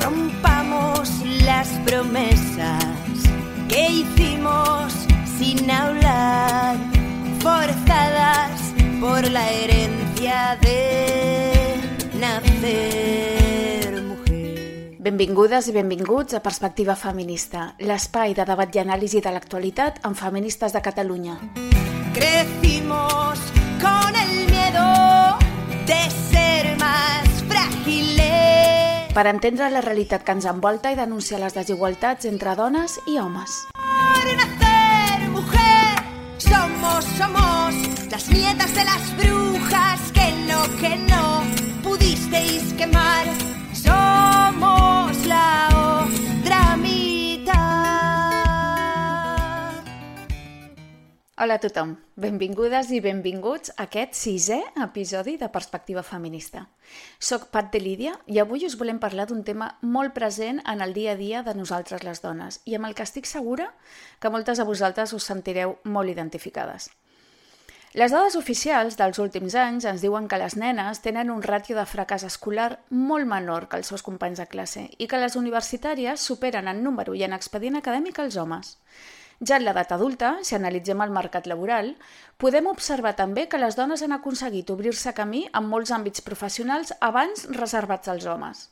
rompamos las promesas que hicimos sin hablar, forzadas por la herencia de nacer mujer. Benvingudes i benvinguts a Perspectiva Feminista, l'espai de debat i anàlisi de l'actualitat amb feministes de Catalunya. Crecimos con el miedo de. Per entendre la realitat que ens envolta i denunciar les desigualtats entre dones i homes. Somos, somos las nietas de las brujas que no, que no pudisteis quemar. Somos la Hola a tothom, benvingudes i benvinguts a aquest sisè episodi de Perspectiva Feminista. Soc Pat de Lídia i avui us volem parlar d'un tema molt present en el dia a dia de nosaltres les dones i amb el que estic segura que moltes de vosaltres us sentireu molt identificades. Les dades oficials dels últims anys ens diuen que les nenes tenen un ràtio de fracàs escolar molt menor que els seus companys de classe i que les universitàries superen en número i en expedient acadèmic els homes. Ja en l'edat adulta, si analitzem el mercat laboral, podem observar també que les dones han aconseguit obrir-se camí en molts àmbits professionals abans reservats als homes.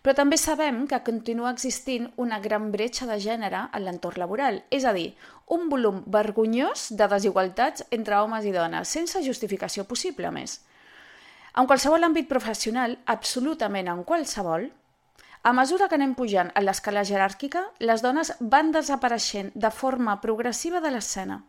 Però també sabem que continua existint una gran bretxa de gènere en l'entorn laboral, és a dir, un volum vergonyós de desigualtats entre homes i dones, sense justificació possible, més. En qualsevol àmbit professional, absolutament en qualsevol, a mesura que anem pujant a l'escala jeràrquica, les dones van desapareixent de forma progressiva de l'escena.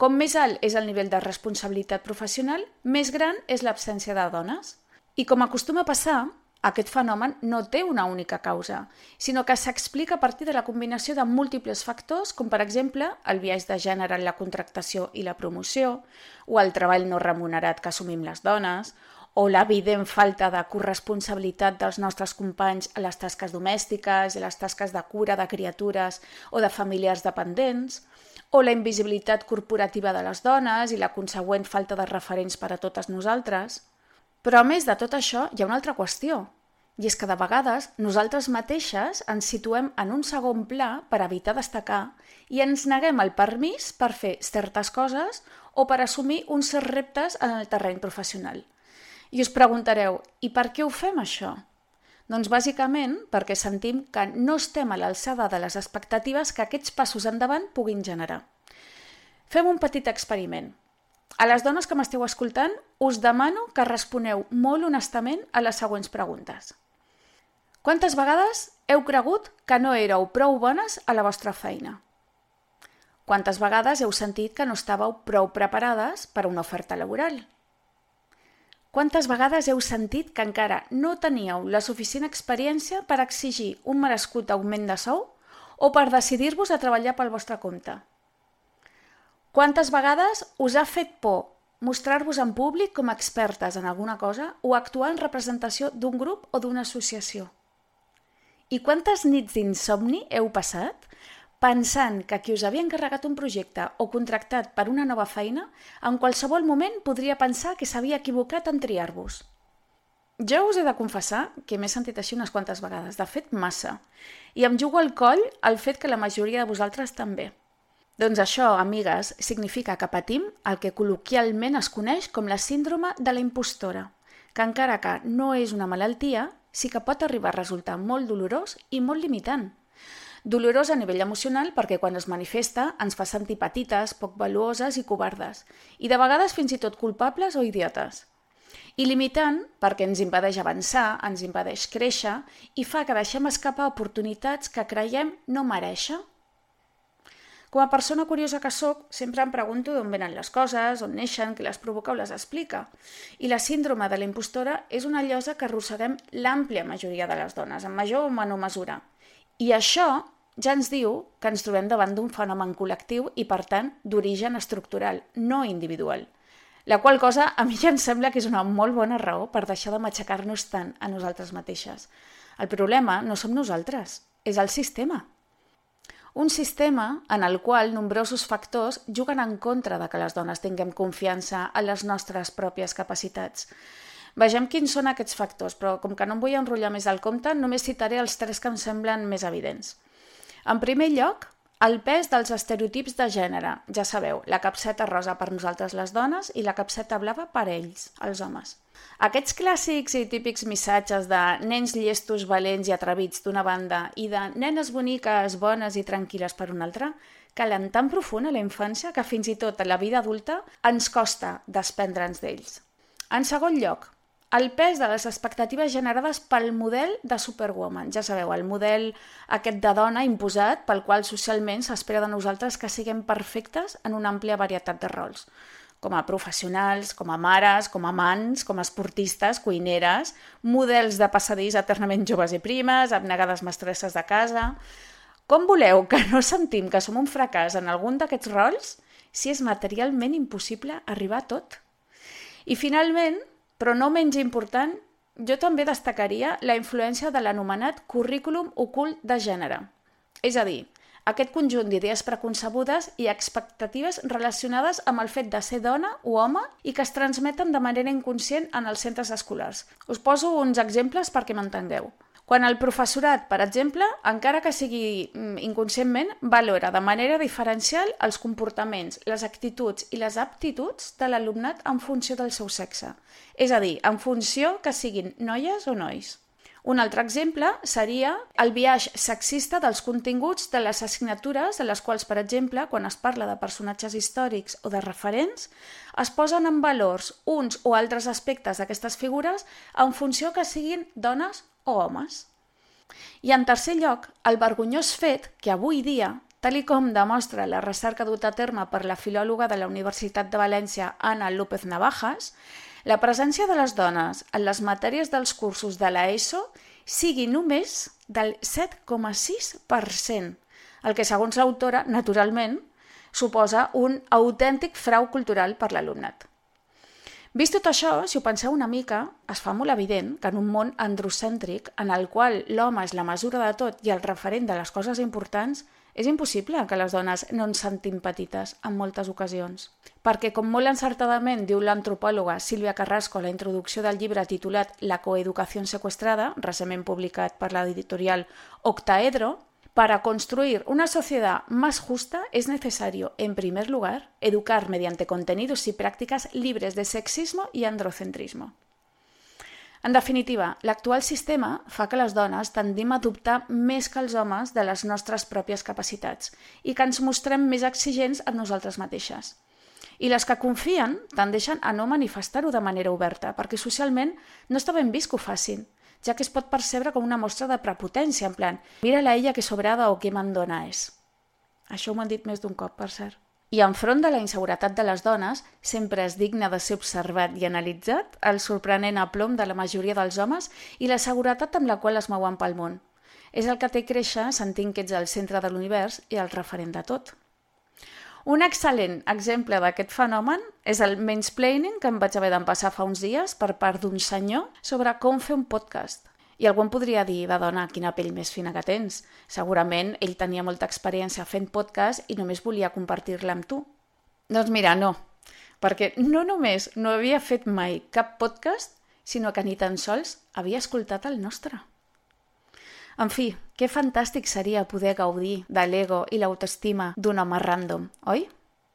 Com més alt és el nivell de responsabilitat professional, més gran és l'absència de dones. I com acostuma a passar, aquest fenomen no té una única causa, sinó que s'explica a partir de la combinació de múltiples factors, com per exemple el biaix de gènere en la contractació i la promoció, o el treball no remunerat que assumim les dones, o l'evident falta de corresponsabilitat dels nostres companys a les tasques domèstiques, a les tasques de cura de criatures o de familiars dependents, o la invisibilitat corporativa de les dones i la consegüent falta de referents per a totes nosaltres. Però a més de tot això, hi ha una altra qüestió, i és que de vegades nosaltres mateixes ens situem en un segon pla per evitar destacar i ens neguem el permís per fer certes coses o per assumir uns certs reptes en el terreny professional. I us preguntareu, i per què ho fem això? Doncs bàsicament perquè sentim que no estem a l'alçada de les expectatives que aquests passos endavant puguin generar. Fem un petit experiment. A les dones que m'esteu escoltant, us demano que responeu molt honestament a les següents preguntes. Quantes vegades heu cregut que no éreu prou bones a la vostra feina? Quantes vegades heu sentit que no estàveu prou preparades per a una oferta laboral? Quantes vegades heu sentit que encara no teníeu la suficient experiència per exigir un merescut augment de sou o per decidir-vos a treballar pel vostre compte? Quantes vegades us ha fet por mostrar-vos en públic com a expertes en alguna cosa o actuar en representació d'un grup o d'una associació? I quantes nits d'insomni heu passat pensant que qui us havia encarregat un projecte o contractat per una nova feina en qualsevol moment podria pensar que s'havia equivocat en triar-vos. Jo us he de confessar que m'he sentit així unes quantes vegades, de fet massa, i em jugo al coll el fet que la majoria de vosaltres també. Doncs això, amigues, significa que patim el que col·loquialment es coneix com la síndrome de la impostora, que encara que no és una malaltia, sí que pot arribar a resultar molt dolorós i molt limitant. Dolorós a nivell emocional perquè quan es manifesta ens fa sentir petites, poc valuoses i covardes, i de vegades fins i tot culpables o idiotes. I limitant perquè ens impedeix avançar, ens impedeix créixer i fa que deixem escapar oportunitats que creiem no mereixer. Com a persona curiosa que sóc, sempre em pregunto d'on venen les coses, on neixen, què les provoca o les explica. I la síndrome de la impostora és una llosa que arrosseguem l'àmplia majoria de les dones, en major o menor mesura. I això ja ens diu que ens trobem davant d'un fenomen col·lectiu i, per tant, d'origen estructural, no individual. La qual cosa a mi ja em sembla que és una molt bona raó per deixar de matxacar-nos tant a nosaltres mateixes. El problema no som nosaltres, és el sistema. Un sistema en el qual nombrosos factors juguen en contra de que les dones tinguem confiança en les nostres pròpies capacitats. Vegem quins són aquests factors, però com que no em vull enrotllar més al compte, només citaré els tres que em semblen més evidents. En primer lloc, el pes dels estereotips de gènere. Ja sabeu, la capseta rosa per nosaltres les dones i la capseta blava per ells, els homes. Aquests clàssics i típics missatges de nens llestos, valents i atrevits d'una banda i de nenes boniques, bones i tranquil·les per una altra, calen tan profund a la infància que fins i tot a la vida adulta ens costa desprendre'ns d'ells. En segon lloc, el pes de les expectatives generades pel model de Superwoman. Ja sabeu, el model aquest de dona imposat pel qual socialment s'espera de nosaltres que siguem perfectes en una àmplia varietat de rols com a professionals, com a mares, com a mans, com a esportistes, cuineres, models de passadís eternament joves i primes, abnegades mestresses de casa... Com voleu que no sentim que som un fracàs en algun d'aquests rols si és materialment impossible arribar a tot? I finalment, però no menys important, jo també destacaria la influència de l'anomenat currículum ocult de gènere. És a dir, aquest conjunt d'idees preconcebudes i expectatives relacionades amb el fet de ser dona o home i que es transmeten de manera inconscient en els centres escolars. Us poso uns exemples perquè m'entengueu. Quan el professorat, per exemple, encara que sigui mm, inconscientment, valora de manera diferencial els comportaments, les actituds i les aptituds de l'alumnat en funció del seu sexe. És a dir, en funció que siguin noies o nois. Un altre exemple seria el viatge sexista dels continguts de les assignatures en les quals, per exemple, quan es parla de personatges històrics o de referents, es posen en valors uns o altres aspectes d'aquestes figures en funció que siguin dones o homes. I en tercer lloc, el vergonyós fet que avui dia, tal com demostra la recerca duta a terme per la filòloga de la Universitat de València, Ana López Navajas, la presència de les dones en les matèries dels cursos de l'ESO sigui només del 7,6%, el que, segons l'autora, naturalment, suposa un autèntic frau cultural per l'alumnat. Vist tot això, si ho penseu una mica, es fa molt evident que en un món androcèntric, en el qual l'home és la mesura de tot i el referent de les coses importants, és impossible que les dones no ens sentim petites en moltes ocasions. Perquè, com molt encertadament diu l'antropòloga Sílvia Carrasco a la introducció del llibre titulat La coeducació secuestrada, recentment publicat per l'editorial Octaedro, Para construir una sociedad más justa es necesario, en primer lugar, educar mediante contenidos y prácticas libres de sexismo i androcentrismo. En definitiva, l'actual sistema fa que les dones tendim a dubtar més que els homes de les nostres pròpies capacitats i que ens mostrem més exigents a nosaltres mateixes. I les que confien tendeixen a no manifestar-ho de manera oberta, perquè socialment no està ben vist que ho facin, ja que es pot percebre com una mostra de prepotència, en plan, mira-la ella que sobrada o que mandona és. Això m'ho han dit més d'un cop, per cert. I enfront de la inseguretat de les dones, sempre és digne de ser observat i analitzat el sorprenent aplom de la majoria dels homes i la seguretat amb la qual es mouen pel món. És el que té créixer sentint que ets el centre de l'univers i el referent de tot. Un excel·lent exemple d'aquest fenomen és el mansplaining que em vaig haver d'empassar fa uns dies per part d'un senyor sobre com fer un podcast. I algú em podria dir, va dona, quina pell més fina que tens. Segurament ell tenia molta experiència fent podcast i només volia compartir-la amb tu. Doncs mira, no, perquè no només no havia fet mai cap podcast, sinó que ni tan sols havia escoltat el nostre. En fi, qué fantàstic seria poder gaudir de l'ego i l'autoestima d'un home random, oi?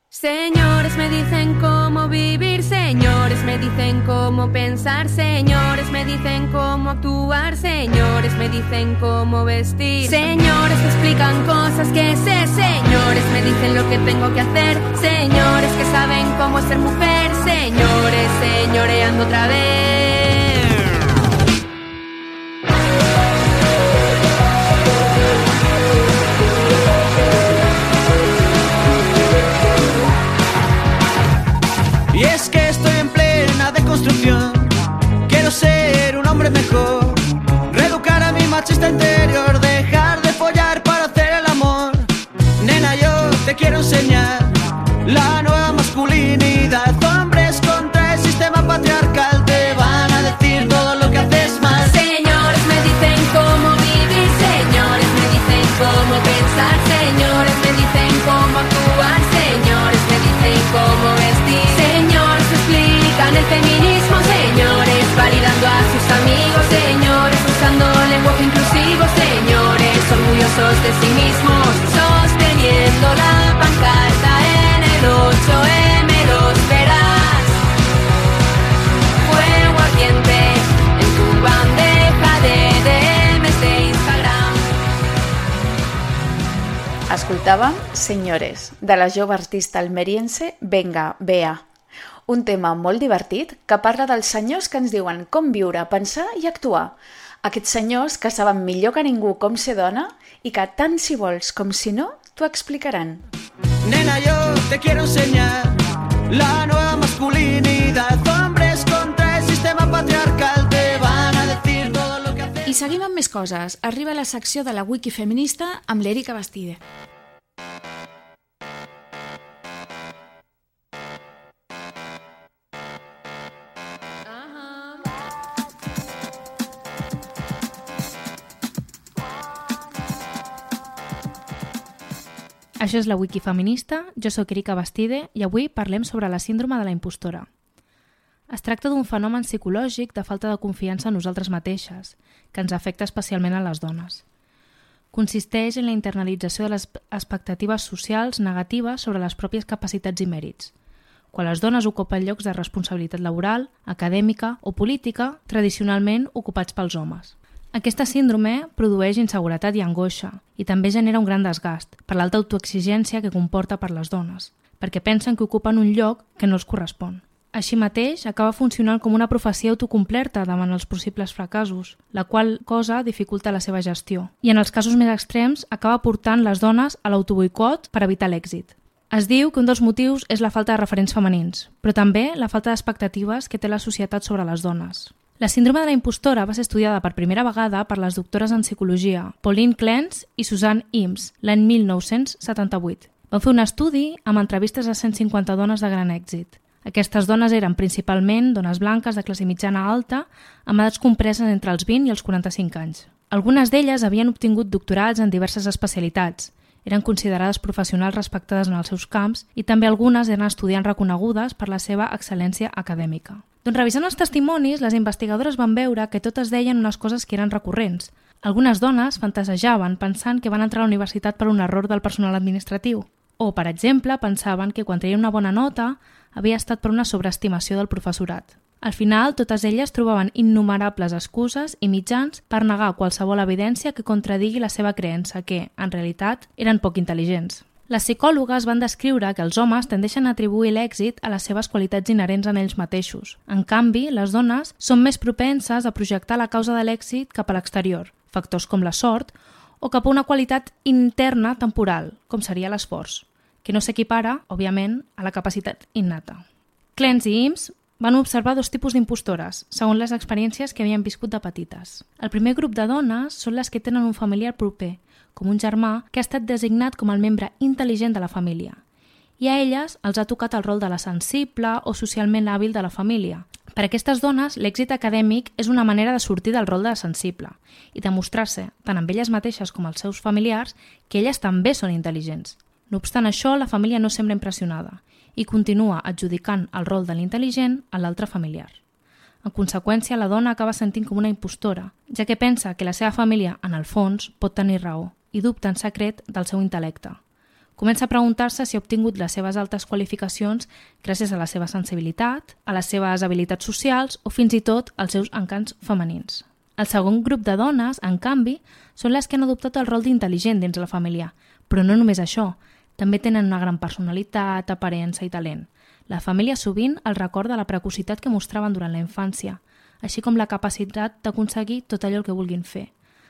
Señores me dicen cómo vivir, señores me dicen cómo pensar, señores me dicen cómo actuar, señores me dicen cómo vestir, señores me explican cosas que sé, señores me dicen lo que tengo que hacer, señores que saben cómo ser mujer, señores, señoreando otra vez. Quiero ser un hombre mejor, reeducar a mi machista interior, dejar de follar para hacer el amor. Nena, yo te quiero enseñar la nueva feminismo, señores, validando a sus amigos, señores, usando lenguaje inclusivo, señores, orgullosos de sí mismos, sosteniendo la pancarta en el 8M, los verás. Fuego ardiente en tu bandeja de DMs de Instagram. Escoltava, senyores, de la artista almeriense Venga, vea. Un tema molt divertit que parla dels senyors que ens diuen com viure, pensar i actuar. Aquests senyors que saben millor que ningú com ser dona i que tant si vols com si no, t'ho explicaran. Nena, yo te quiero enseñar la nueva masculinidad. Hombres contra el sistema patriarcal te van a decir todo lo que hacer. I seguim amb més coses. Arriba la secció de la Wiki Feminista amb l'Erika Bastide. Això és la Wiki Feminista, jo sóc Erika Bastide i avui parlem sobre la síndrome de la impostora. Es tracta d'un fenomen psicològic de falta de confiança en nosaltres mateixes, que ens afecta especialment a les dones. Consisteix en la internalització de les expectatives socials negatives sobre les pròpies capacitats i mèrits. Quan les dones ocupen llocs de responsabilitat laboral, acadèmica o política, tradicionalment ocupats pels homes. Aquesta síndrome produeix inseguretat i angoixa i també genera un gran desgast per l'alta autoexigència que comporta per les dones, perquè pensen que ocupen un lloc que no els correspon. Així mateix, acaba funcionant com una profecia autocomplerta davant els possibles fracassos, la qual cosa dificulta la seva gestió, i en els casos més extrems acaba portant les dones a l'autoboicot per evitar l'èxit. Es diu que un dels motius és la falta de referents femenins, però també la falta d'expectatives que té la societat sobre les dones. La síndrome de la impostora va ser estudiada per primera vegada per les doctores en psicologia Pauline Clance i Suzanne Ims l'any 1978. Van fer un estudi amb entrevistes a 150 dones de gran èxit. Aquestes dones eren principalment dones blanques de classe mitjana alta amb edats compreses entre els 20 i els 45 anys. Algunes d'elles havien obtingut doctorats en diverses especialitats, eren considerades professionals respectades en els seus camps i també algunes eren estudiants reconegudes per la seva excel·lència acadèmica. Doncs revisant els testimonis, les investigadores van veure que totes deien unes coses que eren recurrents. Algunes dones fantasejaven pensant que van entrar a la universitat per un error del personal administratiu. O, per exemple, pensaven que quan treien una bona nota havia estat per una sobreestimació del professorat. Al final, totes elles trobaven innumerables excuses i mitjans per negar qualsevol evidència que contradigui la seva creença que, en realitat, eren poc intel·ligents. Les psicòlogues van descriure que els homes tendeixen a atribuir l'èxit a les seves qualitats inherents en ells mateixos. En canvi, les dones són més propenses a projectar la causa de l'èxit cap a l'exterior, factors com la sort, o cap a una qualitat interna temporal, com seria l'esforç, que no s'equipara, òbviament, a la capacitat innata. Clens i Ims van observar dos tipus d'impostores, segons les experiències que havien viscut de petites. El primer grup de dones són les que tenen un familiar proper, com un germà que ha estat designat com el membre intel·ligent de la família. I a elles els ha tocat el rol de la sensible o socialment hàbil de la família. Per a aquestes dones, l'èxit acadèmic és una manera de sortir del rol de la sensible i demostrar-se, tant amb elles mateixes com als seus familiars, que elles també són intel·ligents. No obstant això, la família no sembla impressionada i continua adjudicant el rol de l'intel·ligent a l'altre familiar. En conseqüència, la dona acaba sentint com una impostora, ja que pensa que la seva família, en el fons, pot tenir raó i dubta en secret del seu intel·lecte. Comença a preguntar-se si ha obtingut les seves altes qualificacions gràcies a la seva sensibilitat, a les seves habilitats socials o fins i tot als seus encants femenins. El segon grup de dones, en canvi, són les que han adoptat el rol d'intel·ligent dins la família. Però no només això, també tenen una gran personalitat, aparença i talent. La família sovint el recorda la precocitat que mostraven durant la infància, així com la capacitat d'aconseguir tot allò que vulguin fer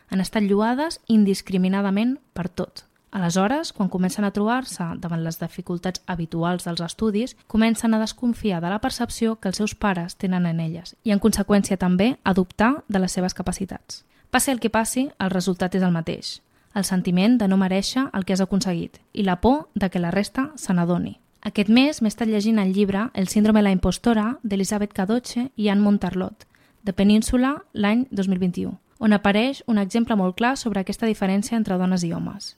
han estat lluades indiscriminadament per tot. Aleshores, quan comencen a trobar-se davant les dificultats habituals dels estudis, comencen a desconfiar de la percepció que els seus pares tenen en elles i, en conseqüència, també a dubtar de les seves capacitats. Passi el que passi, el resultat és el mateix. El sentiment de no mereixer el que has aconseguit i la por de que la resta se n'adoni. Aquest mes m'he estat llegint el llibre El síndrome de la impostora d'Elisabeth Cadoche i Anne Montarlot, de Península, l'any 2021 on apareix un exemple molt clar sobre aquesta diferència entre dones i homes.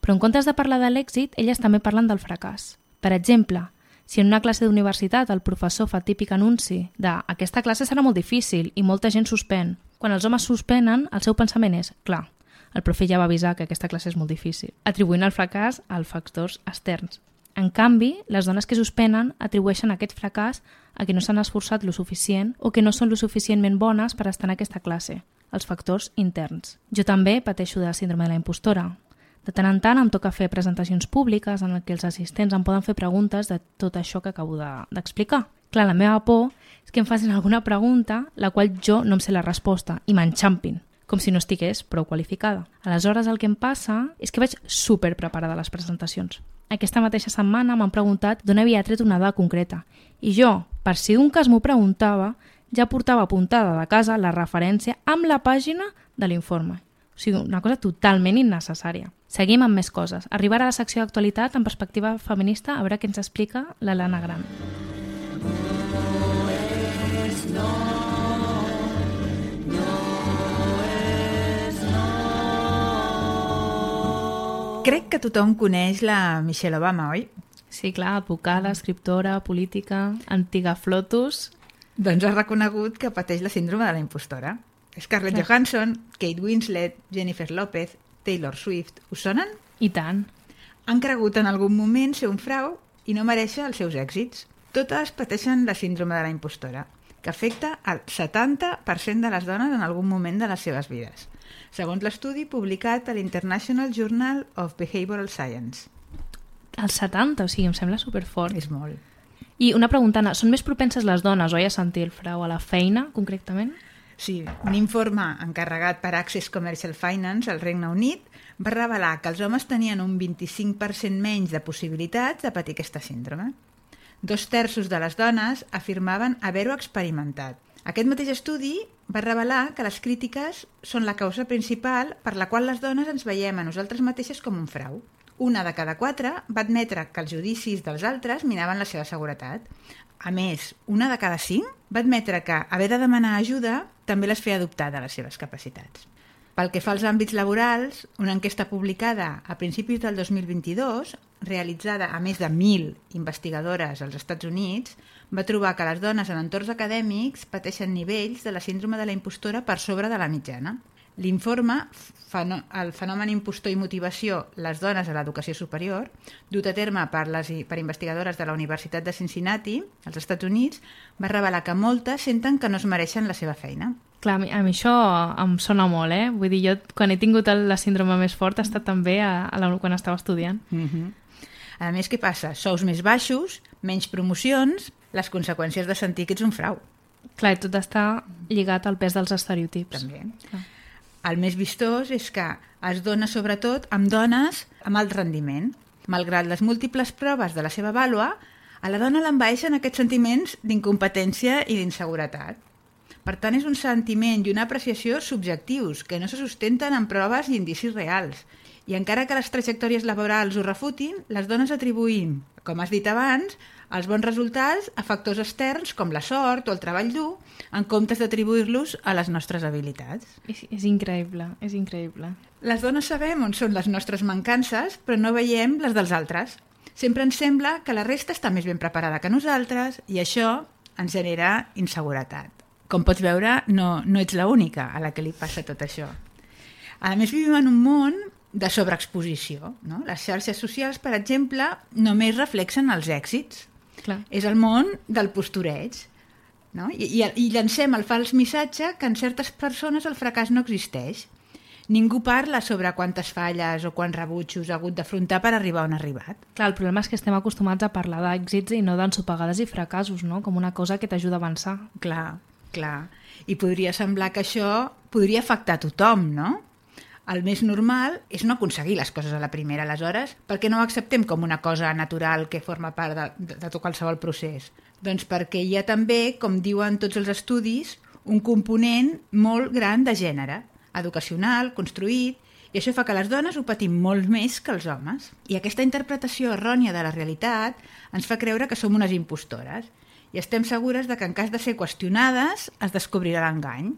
Però en comptes de parlar de l'èxit, elles també parlen del fracàs. Per exemple, si en una classe d'universitat el professor fa típic anunci de «aquesta classe serà molt difícil i molta gent suspèn», quan els homes suspenen, el seu pensament és «clar, El profe ja va avisar que aquesta classe és molt difícil, atribuint el fracàs als factors externs. En canvi, les dones que suspenen atribueixen aquest fracàs a que no s'han esforçat lo suficient o que no són lo suficientment bones per estar en aquesta classe, els factors interns. Jo també pateixo de la síndrome de la impostora. De tant en tant em toca fer presentacions públiques en què els assistents em poden fer preguntes de tot això que acabo de- d'explicar. Clar, la meva por és que em facin alguna pregunta la qual jo no em sé la resposta i m'enxampin, com si no estigués prou qualificada. Aleshores, el que em passa és que vaig super preparada a les presentacions. Aquesta mateixa setmana m'han preguntat d'on havia tret una dada concreta i jo, per si d'un cas m'ho preguntava, ja portava apuntada de casa la referència amb la pàgina de l'informe. O sigui, una cosa totalment innecessària. Seguim amb més coses. Arribar a la secció d'actualitat en perspectiva feminista a veure què ens explica la Lana Gran. Crec que tothom coneix la Michelle Obama, oi? Sí, clar, advocada, escriptora, política, antiga flotus... Doncs ha reconegut que pateix la síndrome de la impostora. Scarlett Clar. Johansson, Kate Winslet, Jennifer López, Taylor Swift, us sonen? I tant. Han cregut en algun moment ser un frau i no mereixer els seus èxits. Totes pateixen la síndrome de la impostora, que afecta al 70% de les dones en algun moment de les seves vides, segons l'estudi publicat a l'International Journal of Behavioral Science. El 70, o sigui, em sembla superfort. És molt. I una pregunta, Anna, són més propenses les dones, oi, a sentir el frau a la feina, concretament? Sí, un informe encarregat per Access Commercial Finance al Regne Unit va revelar que els homes tenien un 25% menys de possibilitats de patir aquesta síndrome. Dos terços de les dones afirmaven haver-ho experimentat. Aquest mateix estudi va revelar que les crítiques són la causa principal per la qual les dones ens veiem a nosaltres mateixes com un frau. Una de cada quatre va admetre que els judicis dels altres minaven la seva seguretat. A més, una de cada cinc va admetre que haver de demanar ajuda també les feia dubtar de les seves capacitats. Pel que fa als àmbits laborals, una enquesta publicada a principis del 2022, realitzada a més de 1.000 investigadores als Estats Units, va trobar que les dones en entorns acadèmics pateixen nivells de la síndrome de la impostora per sobre de la mitjana. L'informe, el fenomen impostor i motivació, les dones a l'educació superior, dut a terme per, les, per investigadores de la Universitat de Cincinnati, als Estats Units, va revelar que moltes senten que no es mereixen la seva feina. Clar, a mi, això em sona molt, eh? Vull dir, jo quan he tingut el, la síndrome més forta ha estat també a, a la, quan estava estudiant. Mm -hmm. A més, què passa? Sous més baixos, menys promocions, les conseqüències de sentir que ets un frau. Clar, tot està lligat al pes dels estereotips. També. Clar. El més vistós és que es dona sobretot amb dones amb alt rendiment. Malgrat les múltiples proves de la seva vàlua, a la dona l'envaeixen aquests sentiments d'incompetència i d'inseguretat. Per tant, és un sentiment i una apreciació subjectius, que no se sustenten en proves i indicis reals. I encara que les trajectòries laborals ho refutin, les dones atribuïm, com has dit abans, els bons resultats a factors externs com la sort o el treball dur, en comptes d'atribuir-los a les nostres habilitats. És, és increïble, és increïble. Les dones sabem on són les nostres mancances, però no veiem les dels altres. Sempre ens sembla que la resta està més ben preparada que nosaltres i això ens genera inseguretat. Com pots veure, no, no ets l'única a la que li passa tot això. A més, vivim en un món de sobreexposició. No? Les xarxes socials, per exemple, només reflexen els èxits. Clar. És el món del postureig. No? I, i, I llancem el fals missatge que en certes persones el fracàs no existeix. Ningú parla sobre quantes falles o quants rebutjos ha hagut d'afrontar per arribar on ha arribat. Clar, el problema és que estem acostumats a parlar d'èxits i no d'ensopegades i fracassos, no? Com una cosa que t'ajuda a avançar. Clar, clar. I podria semblar que això podria afectar a tothom, no? El més normal és no aconseguir les coses a la primera, aleshores, perquè no ho acceptem com una cosa natural que forma part de, de, de tot qualsevol procés? Doncs perquè hi ha també, com diuen tots els estudis, un component molt gran de gènere, educacional, construït, i això fa que les dones ho patim molt més que els homes. I aquesta interpretació errònia de la realitat ens fa creure que som unes impostores i estem segures de que en cas de ser qüestionades es descobrirà l'engany.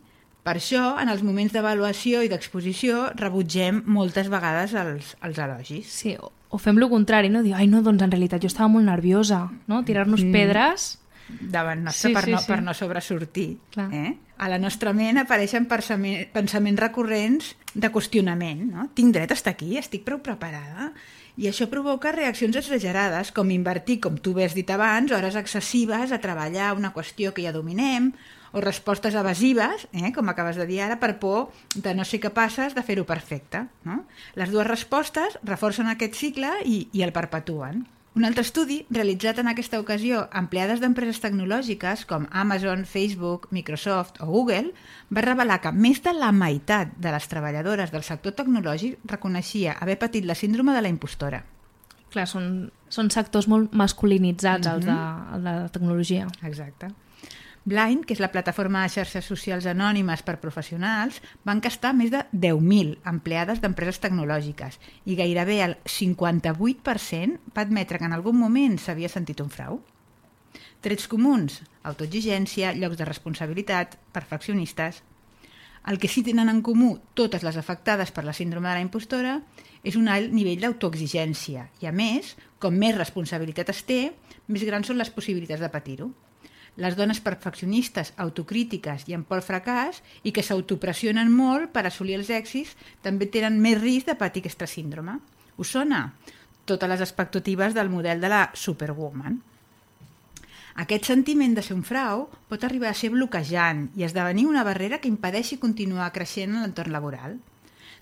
Per això, en els moments d'avaluació i d'exposició, rebutgem moltes vegades els, els elogis. Sí, o, o fem lo contrari, no? Dir, ai, no, doncs en realitat jo estava molt nerviosa, no? Tirar-nos mm. pedres... davant nostre Sí, per, no, sí. per no sobresortir. Clar. Eh? a la nostra ment apareixen pensament, pensaments recurrents de qüestionament. No? Tinc dret a estar aquí? Estic prou preparada? I això provoca reaccions exagerades, com invertir, com tu bé has dit abans, hores excessives a treballar una qüestió que ja dominem, o respostes evasives, eh, com acabes de dir ara, per por de no ser capaces de fer-ho perfecte. No? Les dues respostes reforcen aquest cicle i, i el perpetuen. Un altre estudi, realitzat en aquesta ocasió amb empleades d'empreses tecnològiques com Amazon, Facebook, Microsoft o Google, va revelar que més de la meitat de les treballadores del sector tecnològic reconeixia haver patit la síndrome de la impostora. Clar, són, són sectors molt masculinitzats, mm -hmm. els, de, els de la tecnologia. Exacte. Blind, que és la plataforma de xarxes socials anònimes per professionals, va encastar més de 10.000 empleades d'empreses tecnològiques i gairebé el 58% va admetre que en algun moment s'havia sentit un frau. Trets comuns, autoexigència, llocs de responsabilitat, perfeccionistes... El que sí tenen en comú totes les afectades per la síndrome de la impostora és un alt nivell d'autoexigència i, a més, com més responsabilitat es té, més grans són les possibilitats de patir-ho les dones perfeccionistes, autocrítiques i amb por fracàs i que s'autopressionen molt per assolir els èxits també tenen més risc de patir aquesta síndrome. Us sona? Totes les expectatives del model de la superwoman. Aquest sentiment de ser un frau pot arribar a ser bloquejant i esdevenir una barrera que impedeixi continuar creixent en l'entorn laboral.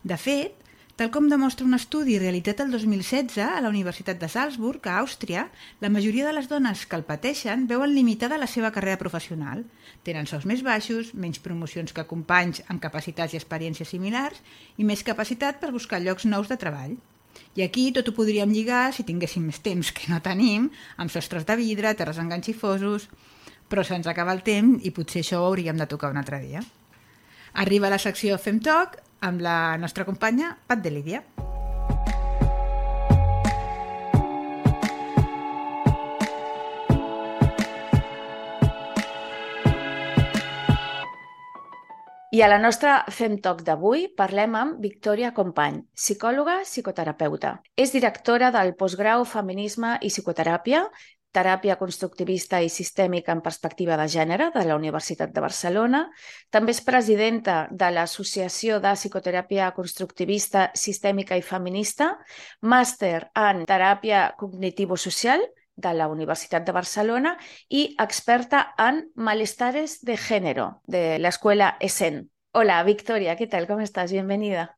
De fet, tal com demostra un estudi realitzat el 2016 a la Universitat de Salzburg, a Àustria, la majoria de les dones que el pateixen veuen limitada la seva carrera professional. Tenen sous més baixos, menys promocions que companys amb capacitats i experiències similars i més capacitat per buscar llocs nous de treball. I aquí tot ho podríem lligar, si tinguéssim més temps que no tenim, amb sostres de vidre, terres enganxifosos... Però se'ns acaba el temps i potser això ho hauríem de tocar un altre dia. Arriba la secció Fem Talk, amb la nostra companya Pat de Lídia. I a la nostra Fem Talk d'avui parlem amb Victòria Company, psicòloga, psicoterapeuta. És directora del postgrau Feminisme i Psicoteràpia teràpia constructivista i sistèmica en perspectiva de gènere de la Universitat de Barcelona. També és presidenta de l'Associació de Psicoteràpia Constructivista, Sistèmica i Feminista, màster en teràpia cognitivo-social de la Universitat de Barcelona i experta en malestares de género de l'Escuela ESEN. Hola, Victoria, ¿qué tal? ¿Cómo estás? Bienvenida.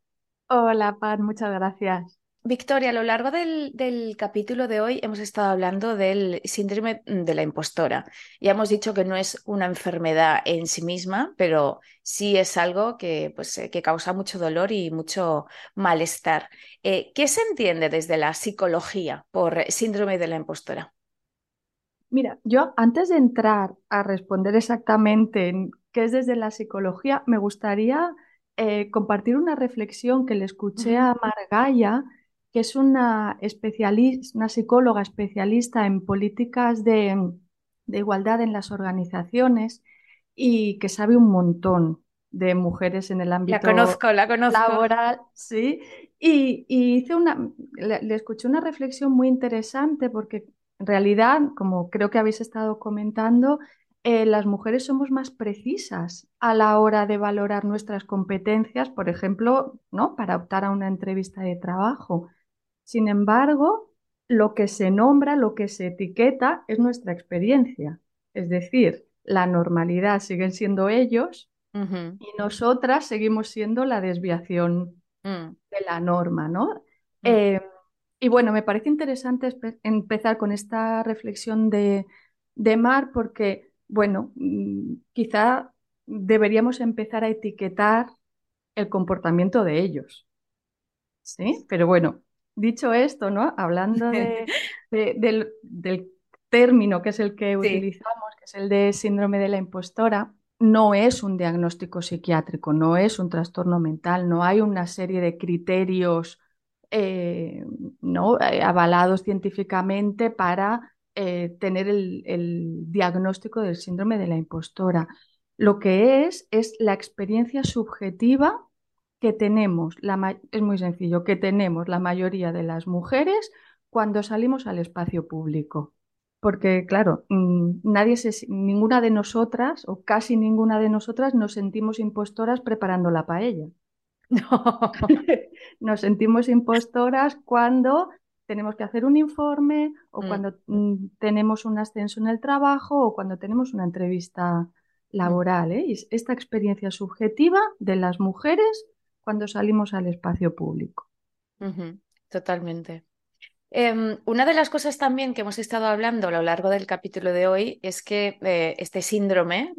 Hola, Pat, muchas gracias. Victoria, a lo largo del, del, capítulo de hoy hemos estado hablando del síndrome de la impostora. Ya hemos dicho que no es una enfermedad en sí misma, pero sí es algo que, pues, eh, que causa mucho dolor y mucho malestar. Eh, ¿Qué se entiende desde la psicología por síndrome de la impostora? Mira, yo antes de entrar a responder exactamente en qué es desde la psicología, me gustaría eh, compartir una reflexión que le escuché a Margaya que es una, especialista, una psicóloga especialista en políticas de, igualdad en las organizaciones y que sabe un montón de mujeres en el ámbito la conozco, la conozco. laboral. Sí, y, hice una, le, escuché una reflexión muy interesante porque en realidad, como creo que habéis estado comentando, eh, las mujeres somos más precisas a la hora de valorar nuestras competencias, por ejemplo, ¿no? para optar a una entrevista de trabajo. Sin embargo, lo que se nombra, lo que se etiqueta es nuestra experiencia. Es decir, la normalidad siguen siendo ellos y nosotras seguimos siendo la desviación mm. de la norma, ¿no? Mm. Eh, y bueno, me parece interesante empezar con esta reflexión de, de Mar porque, bueno, mm, quizá deberíamos empezar a etiquetar el comportamiento de ellos. ¿Sí? Pero bueno, dicho esto, ¿no? Hablando del, término que es el que utilizamos, que es el de síndrome de la impostora, no es un diagnóstico psiquiátrico, no es un trastorno mental, no hay una serie de criterios eh, ¿no? Eh, avalados científicamente para eh, tener el diagnóstico del síndrome de la impostora. Lo que es es la experiencia subjetiva que tenemos, la es muy sencillo, que tenemos la mayoría de las mujeres cuando salimos al espacio público. porque claro, mm, nadie se, ninguna de nosotras o casi ninguna de nosotras nos sentimos impostoras preparando la paella. No. Nos sentimos impostoras cuando tenemos que hacer un informe o Mm. cuando mm, tenemos un ascenso en el trabajo o cuando tenemos una entrevista laboral. ¿eh? Y esta experiencia subjetiva de las mujeres cuando salimos al espacio público. Totalmente. Em, una de las cosas también que hemos estado hablando a lo largo del capítulo de hoy es que eh, este síndrome,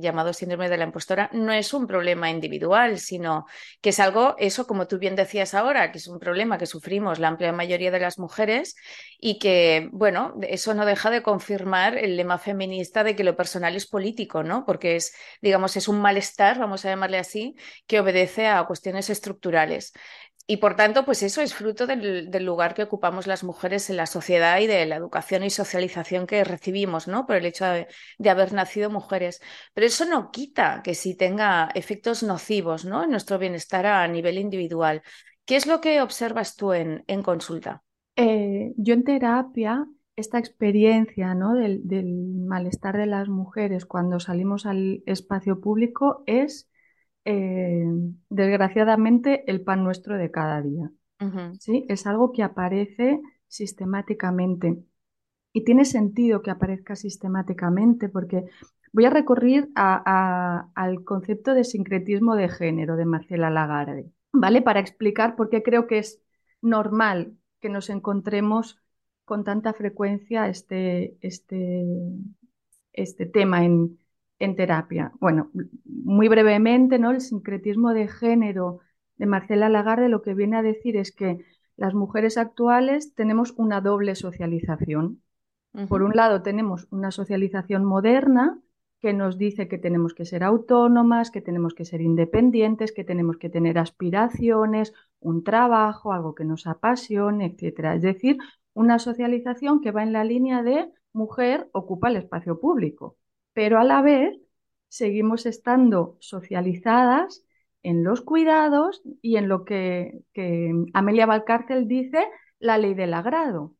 llamado síndrome de la impostora, no es un problema individual, sino que es algo, eso como tú bien decías ahora, que es un problema que sufrimos la amplia mayoría de las mujeres y que, bueno, eso no deja de confirmar el lema feminista de que lo personal es político, ¿no? Porque es, digamos, es un malestar, vamos a llamarle así, que obedece a cuestiones estructurales. Y por tanto, pues eso es fruto del, lugar que ocupamos las mujeres en la sociedad y de la educación y socialización que recibimos, ¿no? Por el hecho de, haber nacido mujeres. Pero eso no quita que sí tenga efectos nocivos, ¿no? En nuestro bienestar a nivel individual. ¿Qué es lo que observas tú en, consulta? Eh, yo en terapia, esta experiencia, ¿no? del malestar de las mujeres cuando salimos al espacio público es eh, desgraciadamente el pan nuestro de cada día. Uh -huh. ¿sí? Es algo que aparece sistemáticamente y tiene sentido que aparezca sistemáticamente porque voy a recurrir a, a, al concepto de sincretismo de género de Marcela Lagarde, ¿vale? Para explicar por qué creo que es normal que nos encontremos con tanta frecuencia este, este, este tema en, en terapia. Bueno, muy brevemente, ¿no? El sincretismo de género de Marcela Lagarde lo que viene a decir es que las mujeres actuales tenemos una doble socialización. Uh -huh. Por un lado, tenemos una socialización moderna que nos dice que tenemos que ser autónomas, que tenemos que ser independientes, que tenemos que tener aspiraciones, un trabajo, algo que nos apasione, etc. Es decir, una socialización que va en la línea de mujer ocupa el espacio público pero a la vez seguimos estando socializadas en los cuidados y en lo que, Amelia Valcárcel dice la ley del agrado.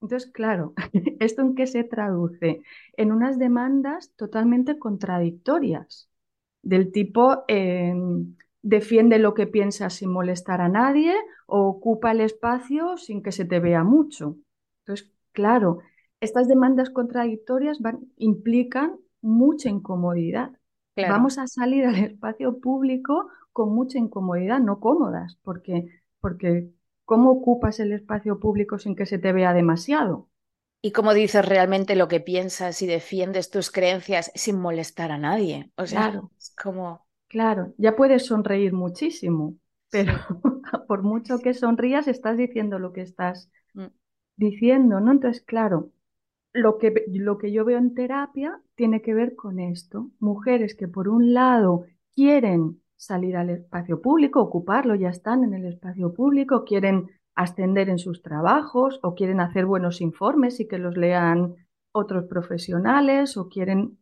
Entonces, claro, ¿esto en qué se traduce? En unas demandas totalmente contradictorias, del tipo eh, defiende lo que piensas sin molestar a nadie o ocupa el espacio sin que se te vea mucho. Entonces, claro, estas demandas contradictorias van, implican mucha incomodidad. Claro. Vamos a salir al espacio público con mucha incomodidad, no cómodas, porque, porque ¿cómo ocupas el espacio público sin que se te vea demasiado? Y cómo dices realmente lo que piensas y defiendes tus creencias sin molestar a nadie. O sea, claro. es como... Claro, ya puedes sonreír muchísimo, pero por mucho que sonrías estás diciendo lo que estás mm. diciendo, ¿no? Entonces, claro, lo que, lo que yo veo en terapia tiene que ver con esto. Mujeres que por un lado quieren salir al espacio público, ocuparlo, ya están en el espacio público, quieren ascender en sus trabajos o quieren hacer buenos informes y que los lean otros profesionales o quieren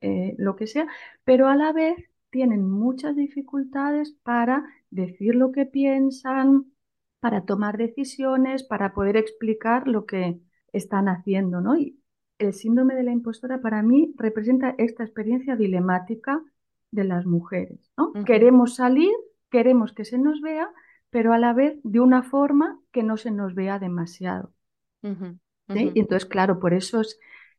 eh, lo que sea, pero a la vez tienen muchas dificultades para decir lo que piensan, para tomar decisiones, para poder explicar lo que, están haciendo, ¿no? Y el síndrome de la impostora para mí representa esta experiencia dilemática de las mujeres, ¿no? Uh -huh. Queremos salir, queremos que se nos vea, pero a la vez de una forma que no se nos vea demasiado. Uh -huh. Uh ¿sí? -huh. Y entonces, claro, por eso es,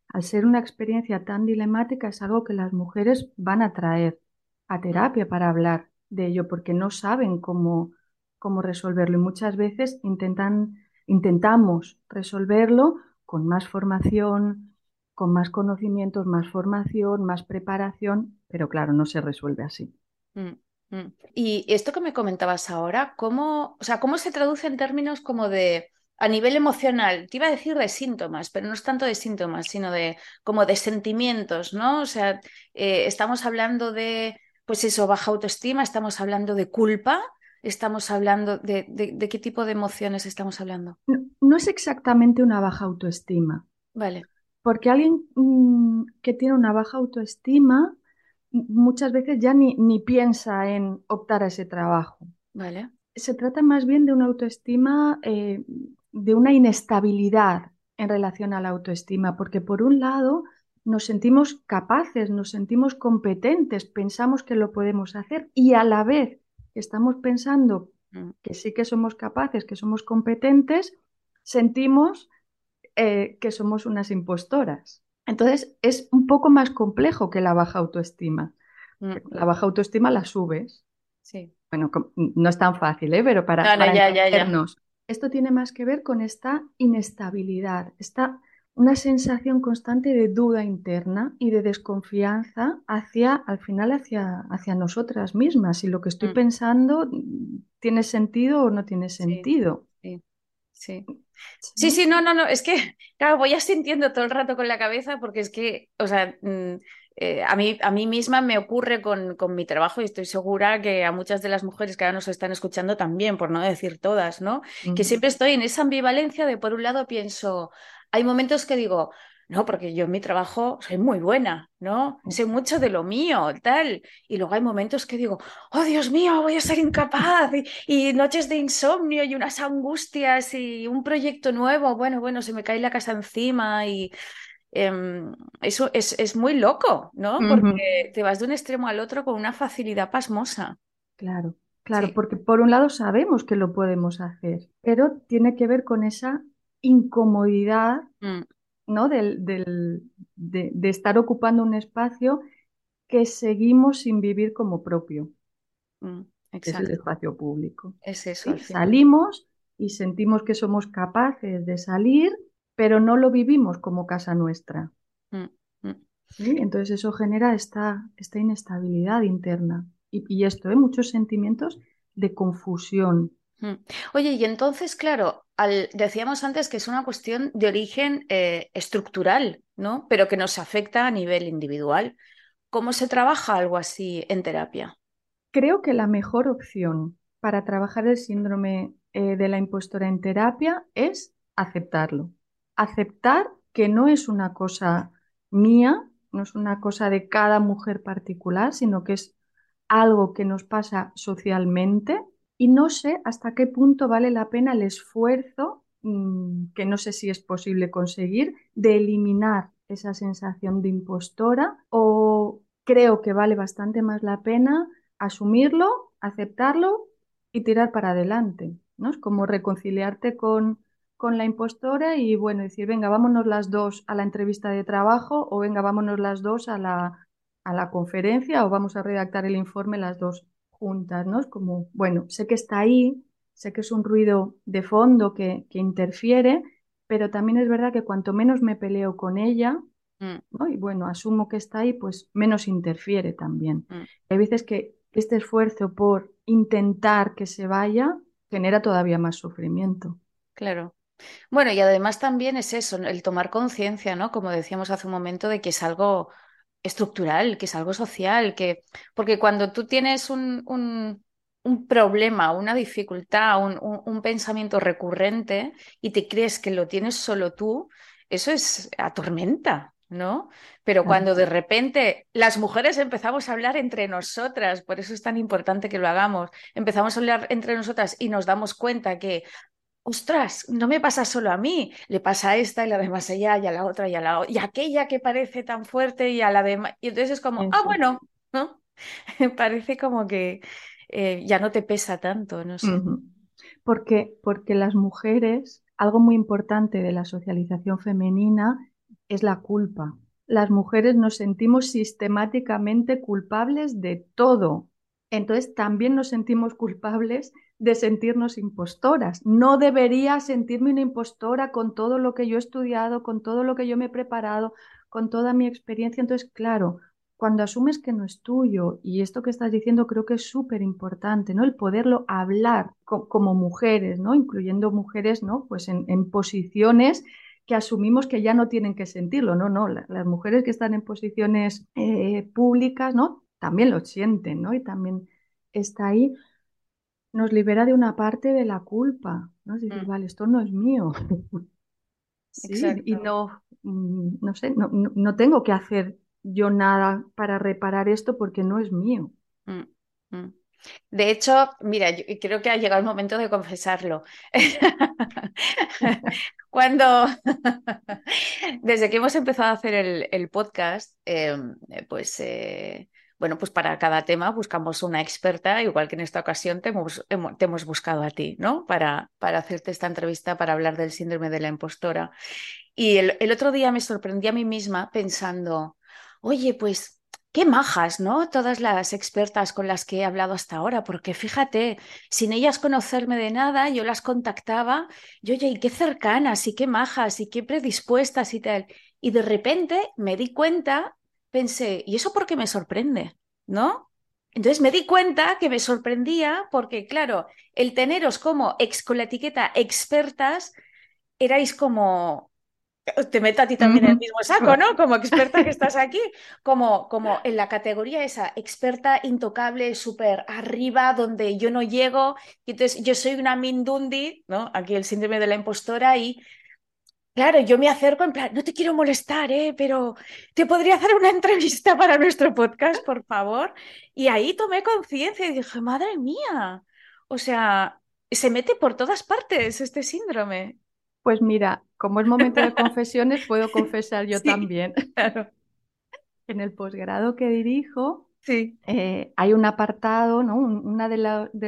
al ser una experiencia tan dilemática, es algo que las mujeres van a traer a terapia para hablar de ello, porque no saben cómo, cómo resolverlo y muchas veces intentan intentamos resolverlo con más formación, con más conocimientos, más formación, más preparación, pero claro, no se resuelve así. Mm, mm. Y esto que me comentabas ahora, ¿cómo, o sea, ¿cómo se traduce en términos como de a nivel emocional? Te iba a decir de síntomas, pero no es tanto de síntomas, sino de como de sentimientos, ¿no? O sea, eh, estamos hablando de, pues eso, baja autoestima, estamos hablando de culpa, estamos hablando de, de, de, qué tipo de emociones estamos hablando? No, no, es exactamente una baja autoestima. Vale. Porque alguien mmm, que tiene una baja autoestima muchas veces ya ni, ni, piensa en optar a ese trabajo. Vale. Se trata más bien de una autoestima, eh, de una inestabilidad en relación a la autoestima, porque por un lado nos sentimos capaces, nos sentimos competentes, pensamos que lo podemos hacer y a la vez estamos pensando Mm. que sí que somos capaces, que somos competentes, sentimos eh, que somos unas impostoras. Entonces es un poco más complejo que la baja autoestima. Mm. La baja autoestima la subes. Sí. Bueno, no es tan fácil, ¿eh? Pero para, No, no, para ya, ya, ya. entendernos. Esto tiene más que ver con esta inestabilidad, esta una sensación constante de duda interna y de desconfianza hacia, al final, hacia, hacia nosotras mismas. Si lo que estoy Mm. pensando tiene sentido o no tiene sentido. Sí. Sí, sí, no, no, no, es que, claro, voy asintiendo todo el rato con la cabeza porque es que, o sea, mm, eh, a mí, a mí misma me ocurre con, con mi trabajo y estoy segura que a muchas de las mujeres que ahora nos están escuchando también, por no decir todas, ¿no? Que siempre estoy en esa ambivalencia de, por un lado, pienso, hay momentos que digo, no, porque yo en mi trabajo soy muy buena, ¿no? Sé mucho de lo mío, tal. Y luego hay momentos que digo, oh Dios mío, voy a ser incapaz. Y, y noches de insomnio y unas angustias y un proyecto nuevo. Bueno, bueno, se me cae la casa encima y em, eso es, es muy loco, ¿no? Porque te vas de un extremo al otro con una facilidad pasmosa. Claro, claro, Sí. porque por un lado sabemos que lo podemos hacer, pero tiene que ver con esa incomodidad, Mm, ¿no? Del, del- de, de estar ocupando un espacio que seguimos sin vivir como propio, mm, es el espacio público. Es eso ¿sí? Salimos y sentimos que somos capaces de salir, pero no lo vivimos como casa nuestra. Mm, mm. ¿sí? Entonces eso genera esta, esta inestabilidad interna y, y esto, ¿eh? Muchos sentimientos de confusión. Mm. Oye, y entonces, claro, decíamos antes que es una cuestión de origen eh, estructural, ¿no? Pero que nos afecta a nivel individual. ¿Cómo se trabaja algo así en terapia? Creo que la mejor opción para trabajar el síndrome eh, de la impostora en terapia es aceptarlo. Aceptar que no es una cosa mía, no es una cosa de cada mujer particular, sino que es algo que nos pasa socialmente y no sé hasta qué punto vale la pena el esfuerzo, mm, que no sé si es posible conseguir, de eliminar esa sensación de impostora o creo que vale bastante más la pena asumirlo, aceptarlo y tirar para adelante, ¿no? Es como reconciliarte con, con la impostora y bueno, decir, venga, vámonos las dos a la entrevista de trabajo o venga, vámonos las dos a la, a la conferencia o vamos a redactar el informe las dos juntas, ¿no? Es como, bueno, sé que está ahí, sé que es un ruido de fondo que, que interfiere, pero también es verdad que cuanto menos me peleo con ella, Mm, ¿no? Y bueno, asumo que está ahí, pues menos interfiere también. Mm. Hay veces que este esfuerzo por intentar que se vaya genera todavía más sufrimiento. claro. Bueno, y además también es eso, el tomar conciencia, ¿no? Como decíamos hace un momento, de que es algo estructural, que es algo social, que porque cuando tú tienes un, un, un problema, una dificultad, un, un- pensamiento recurrente y te crees que lo tienes solo tú, eso es atormenta, ¿no? Pero cuando de repente las mujeres empezamos a hablar entre nosotras, por eso es tan importante que lo hagamos, empezamos a hablar entre nosotras y nos damos cuenta que ostras, no me pasa solo a mí, le pasa a esta y la demás a ella y a la otra y a la otra, y aquella que parece tan fuerte y a la demás. Y entonces es como, ah, bueno, ¿no? Parece como que eh, ya no te pesa tanto, no sé. Porque, porque las mujeres, algo muy importante de la socialización femenina es la culpa. Las mujeres nos sentimos sistemáticamente culpables de todo. Entonces también nos sentimos culpables de sentirnos impostoras. No debería sentirme una impostora con todo lo que yo he estudiado, con todo lo que yo me he preparado, con toda mi experiencia. Entonces, claro, cuando asumes que no es tuyo, y esto que estás diciendo creo que es súper importante, ¿no? El poderlo hablar co- como mujeres, ¿no? Incluyendo mujeres, ¿no? Pues en, posiciones que asumimos que ya no tienen que sentirlo, no, no, la- las mujeres que están en posiciones eh, públicas, ¿no? También lo sienten, ¿no? Y también está ahí, nos libera de una parte de la culpa, ¿no? Es decir, Mm. vale, esto no es mío. Sí, y no, mm, no sé, no, no, no tengo que hacer yo nada para reparar esto porque no es mío. Mm, mm. De hecho, mira, yo creo que ha llegado el momento de confesarlo. Cuando, desde que hemos empezado a hacer el, el podcast, eh, pues, eh, bueno, pues para cada tema buscamos una experta, igual que en esta ocasión te hemos, hemos buscado a ti, ¿no? Para, para hacerte esta entrevista, para hablar del síndrome de la impostora. Y el, el otro día me sorprendí a mí misma pensando, oye, pues Qué majas, ¿no? Todas las expertas con las que he hablado hasta ahora, porque fíjate, sin ellas conocerme de nada, yo las contactaba y oye, y qué cercanas, y qué majas, y qué predispuestas y tal. Y de repente me di cuenta, pensé, ¿y eso por qué me sorprende? ¿No? Entonces me di cuenta que me sorprendía porque, claro, el teneros como ex con la etiqueta expertas, erais como te meto a ti también en el mismo saco, ¿no? Como experta que estás aquí, como, como en la categoría esa, experta intocable, súper arriba, donde yo no llego, y entonces yo soy una Mindundi, ¿no? Aquí el síndrome de la impostora y... Claro, yo me acerco en plan, no te quiero molestar, ¿eh? pero te podría hacer una entrevista para nuestro podcast, por favor. Y ahí tomé conciencia y dije, madre mía, o sea, se mete por todas partes este síndrome. Pues mira, como es momento de confesiones, puedo confesar yo Sí, también. claro. En el posgrado que dirijo, Sí. eh, hay un apartado, ¿no? Un- Una de,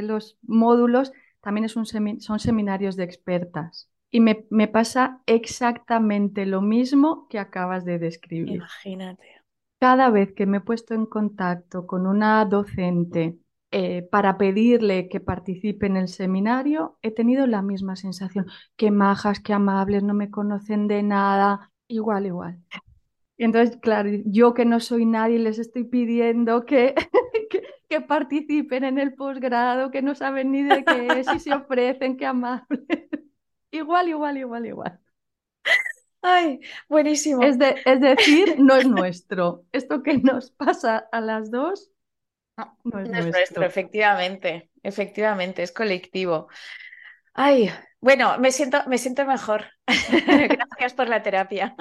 los módulos también es un semi- son seminarios de expertas. Y me, me pasa exactamente lo mismo que acabas de describir. Imagínate. Cada vez que me he puesto en contacto con una docente eh, para pedirle que participe en el seminario, he tenido la misma sensación. Qué majas, qué amables, no me conocen de nada. Igual, igual. Y entonces, claro, yo que no soy nadie, les estoy pidiendo que, que, que participen en el posgrado, que no saben ni de qué es y se ofrecen, qué amables. Igual, igual, igual, igual. Ay, buenísimo. Es, de- es decir, no es nuestro. Esto que nos pasa a las dos No, no es no es nuestro, nuestro. efectivamente, efectivamente, es colectivo. Ay, bueno, me siento, me siento mejor. Gracias por la terapia.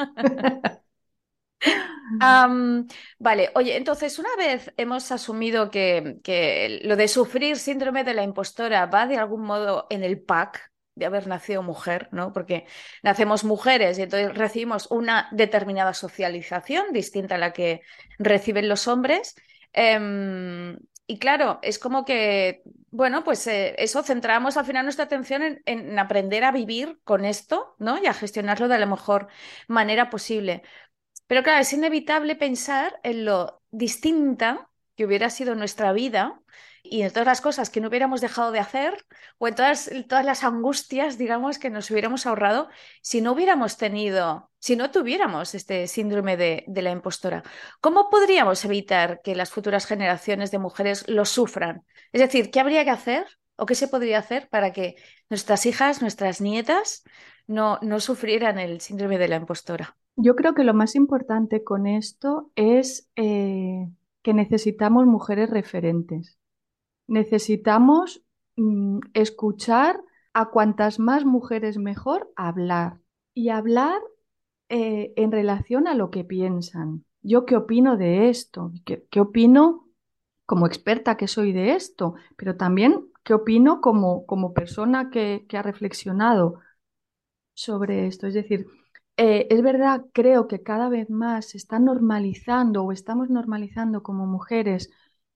Vale, oye, entonces una vez hemos asumido que, que lo de sufrir síndrome de la impostora va de algún modo en el pack de haber nacido mujer, ¿no? Porque nacemos mujeres y entonces recibimos una determinada socialización distinta a la que reciben los hombres. Em, y claro, es como que, bueno, pues eh, eso, centramos al final nuestra atención en, en aprender a vivir con esto, ¿no? Y a gestionarlo de la mejor manera posible. Pero claro, es inevitable pensar en lo distinta que hubiera sido nuestra vida y en todas las cosas que no hubiéramos dejado de hacer o en todas, todas las angustias, digamos, que nos hubiéramos ahorrado si no hubiéramos tenido, si no tuviéramos este síndrome de, de la impostora. ¿Cómo podríamos evitar que las futuras generaciones de mujeres lo sufran? Es decir, ¿qué habría que hacer o qué se podría hacer para que nuestras hijas, nuestras nietas no, no sufrieran el síndrome de la impostora? Yo creo que lo más importante con esto es eh, que necesitamos mujeres referentes. Necesitamos mm, escuchar a cuantas más mujeres mejor hablar y hablar eh, en relación a lo que piensan. Yo qué opino de esto, qué, qué opino como experta que soy de esto, pero también qué opino como, como persona que, que ha reflexionado sobre esto. Es decir, eh, es verdad, creo que cada vez más se está normalizando o estamos normalizando como mujeres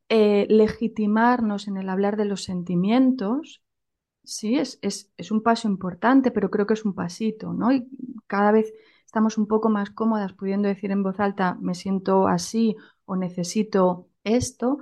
eh, legitimarnos en el hablar de los sentimientos. Sí, es, es, es un paso importante, pero creo que es un pasito, ¿no? Y cada vez estamos un poco más cómodas pudiendo decir en voz alta, me siento así o necesito esto,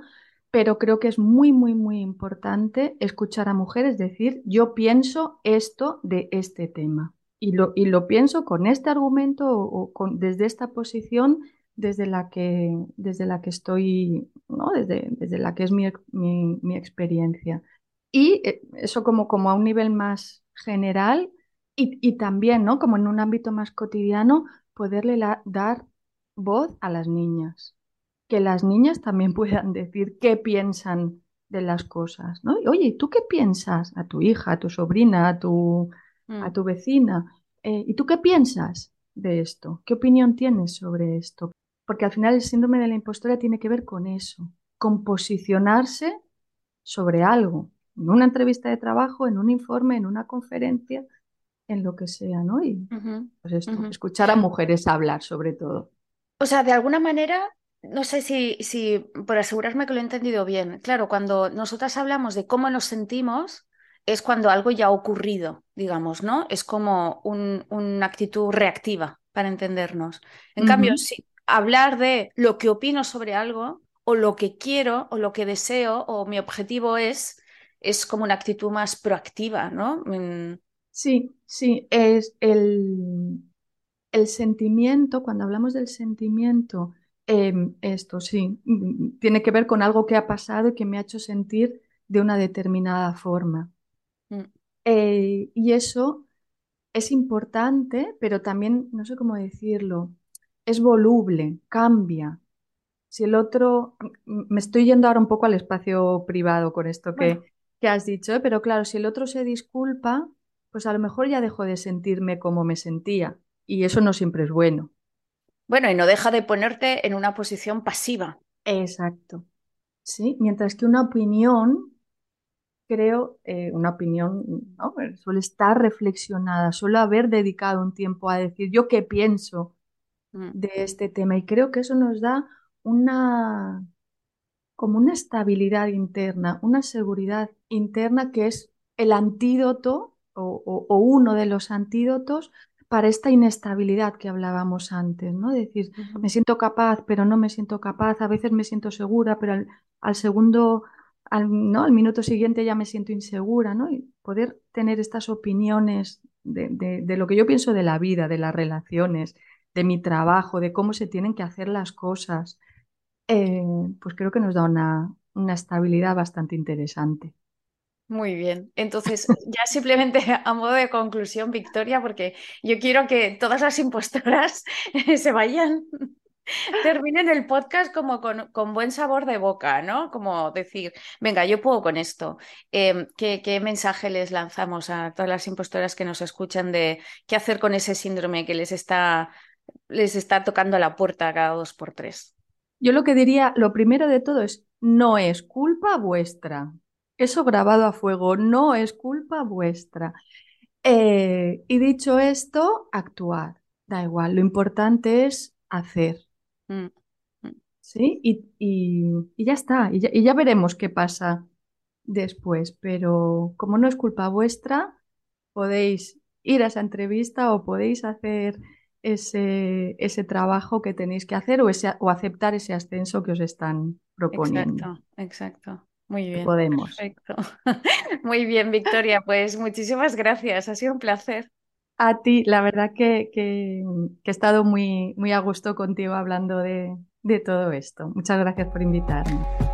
pero creo que es muy, muy, muy importante escuchar a mujeres decir, yo pienso esto de este tema. Y lo, y lo pienso con este argumento o, o con, desde esta posición desde la que, desde la que estoy, ¿no? Desde, desde la que es mi, mi, mi experiencia. Y eh, eso como, como a un nivel más general y, y también, ¿no? Como en un ámbito más cotidiano, poderle la- dar voz a las niñas. Que las niñas también puedan decir qué piensan de las cosas, ¿no? Y, Oye, ¿y ¿tú qué piensas? A tu hija, a tu sobrina, a tu, a Mm. tu vecina. Eh, ¿y tú qué piensas de esto? ¿Qué opinión tienes sobre esto? Porque al final el síndrome de la impostora tiene que ver con eso, con posicionarse sobre algo, en una entrevista de trabajo, en un informe, en una conferencia, en lo que sea, ¿no? Y pues esto, escuchar a mujeres hablar sobre todo. O sea, de alguna manera, no sé si, si por asegurarme que lo he entendido bien. Claro, cuando nosotras hablamos de cómo nos sentimos, es cuando algo ya ha ocurrido, digamos, ¿no? Es como un- una actitud reactiva para entendernos. En cambio, si hablar de lo que opino sobre algo, o lo que quiero, o lo que deseo, o mi objetivo es, es como una actitud más proactiva, ¿no? Sí, sí, es el, el sentimiento, cuando hablamos del sentimiento, em, esto sí, mm, tiene que ver con algo que ha pasado y que me ha hecho sentir de una determinada forma. mm, Eh, y eso es importante, pero también, no sé cómo decirlo, es voluble, cambia. Si el otro, me estoy yendo ahora un poco al espacio privado con esto Bueno. que, que has dicho, ¿eh? Pero claro, si el otro se disculpa, pues a lo mejor ya dejo de sentirme como me sentía. Y eso no siempre es bueno. Bueno, y no deja de ponerte en una posición pasiva. Exacto. Sí, mientras que una opinión, creo, eh, una opinión, ¿no? Suele estar reflexionada, suele haber dedicado un tiempo a decir yo qué pienso de este tema. Y creo que eso nos da una, como una estabilidad interna, una seguridad interna que es el antídoto o, o- o uno de los antídotos para esta inestabilidad que hablábamos antes, ¿no? Decir, ujú. me siento capaz, pero no me siento capaz, a veces me siento segura, pero al, al segundo, al, ¿no? Al minuto siguiente ya me siento insegura, ¿no? Y poder tener estas opiniones de, de- de lo que yo pienso de la vida, de las relaciones, de mi trabajo, de cómo se tienen que hacer las cosas eh, pues creo que nos da una, una estabilidad bastante interesante. Muy bien. Entonces, ya simplemente a modo de conclusión, Victoria, porque yo quiero que todas las impostoras se vayan, terminen el podcast como con, con buen sabor de boca, ¿no? Como decir, venga, yo puedo con esto. ¿qué, qué mensaje les lanzamos a todas las impostoras que nos escuchan de qué hacer con ese síndrome que les está, les está tocando a la puerta cada dos por tres? Yo lo que diría, lo primero de todo es, no es culpa vuestra. Eso grabado a fuego, no es culpa vuestra. Eh, y dicho esto, actuar. Da igual, lo importante es hacer, Mm, mm. ¿sí? Y, y- y ya está, y ya, y ya veremos qué pasa después. Pero como no es culpa vuestra, podéis ir a esa entrevista o podéis hacer ese, ese trabajo que tenéis que hacer o, ese, o aceptar ese ascenso que os están proponiendo. Exacto, exacto. Muy bien. podemos. Perfecto. Muy bien, Victoria. Pues muchísimas gracias. Ha sido un placer. A ti, la verdad que, que- que he estado muy, muy a gusto contigo hablando de, de todo esto. Muchas gracias por invitarme.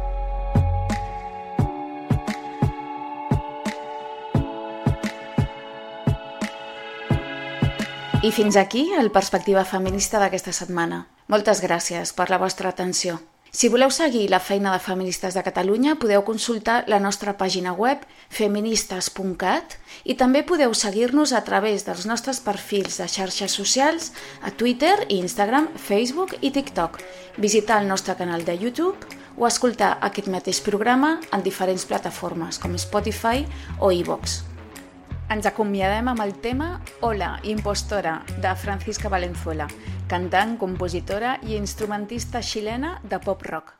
I fins aquí el Perspectiva Feminista d'aquesta setmana. Moltes gràcies per la vostra atenció. Si voleu seguir la feina de Feministes de Catalunya, podeu consultar la nostra pàgina web feministes.cat i també podeu seguir-nos a través dels nostres perfils de xarxes socials a Twitter, Instagram, Facebook i TikTok, visitar el nostre canal de YouTube o escoltar aquest mateix programa en diferents plataformes com Spotify o iVoox. Ens acomiadem amb el tema Hola, impostora, de Francisca Valenzuela, cantant, compositora i instrumentista xilena de pop-rock.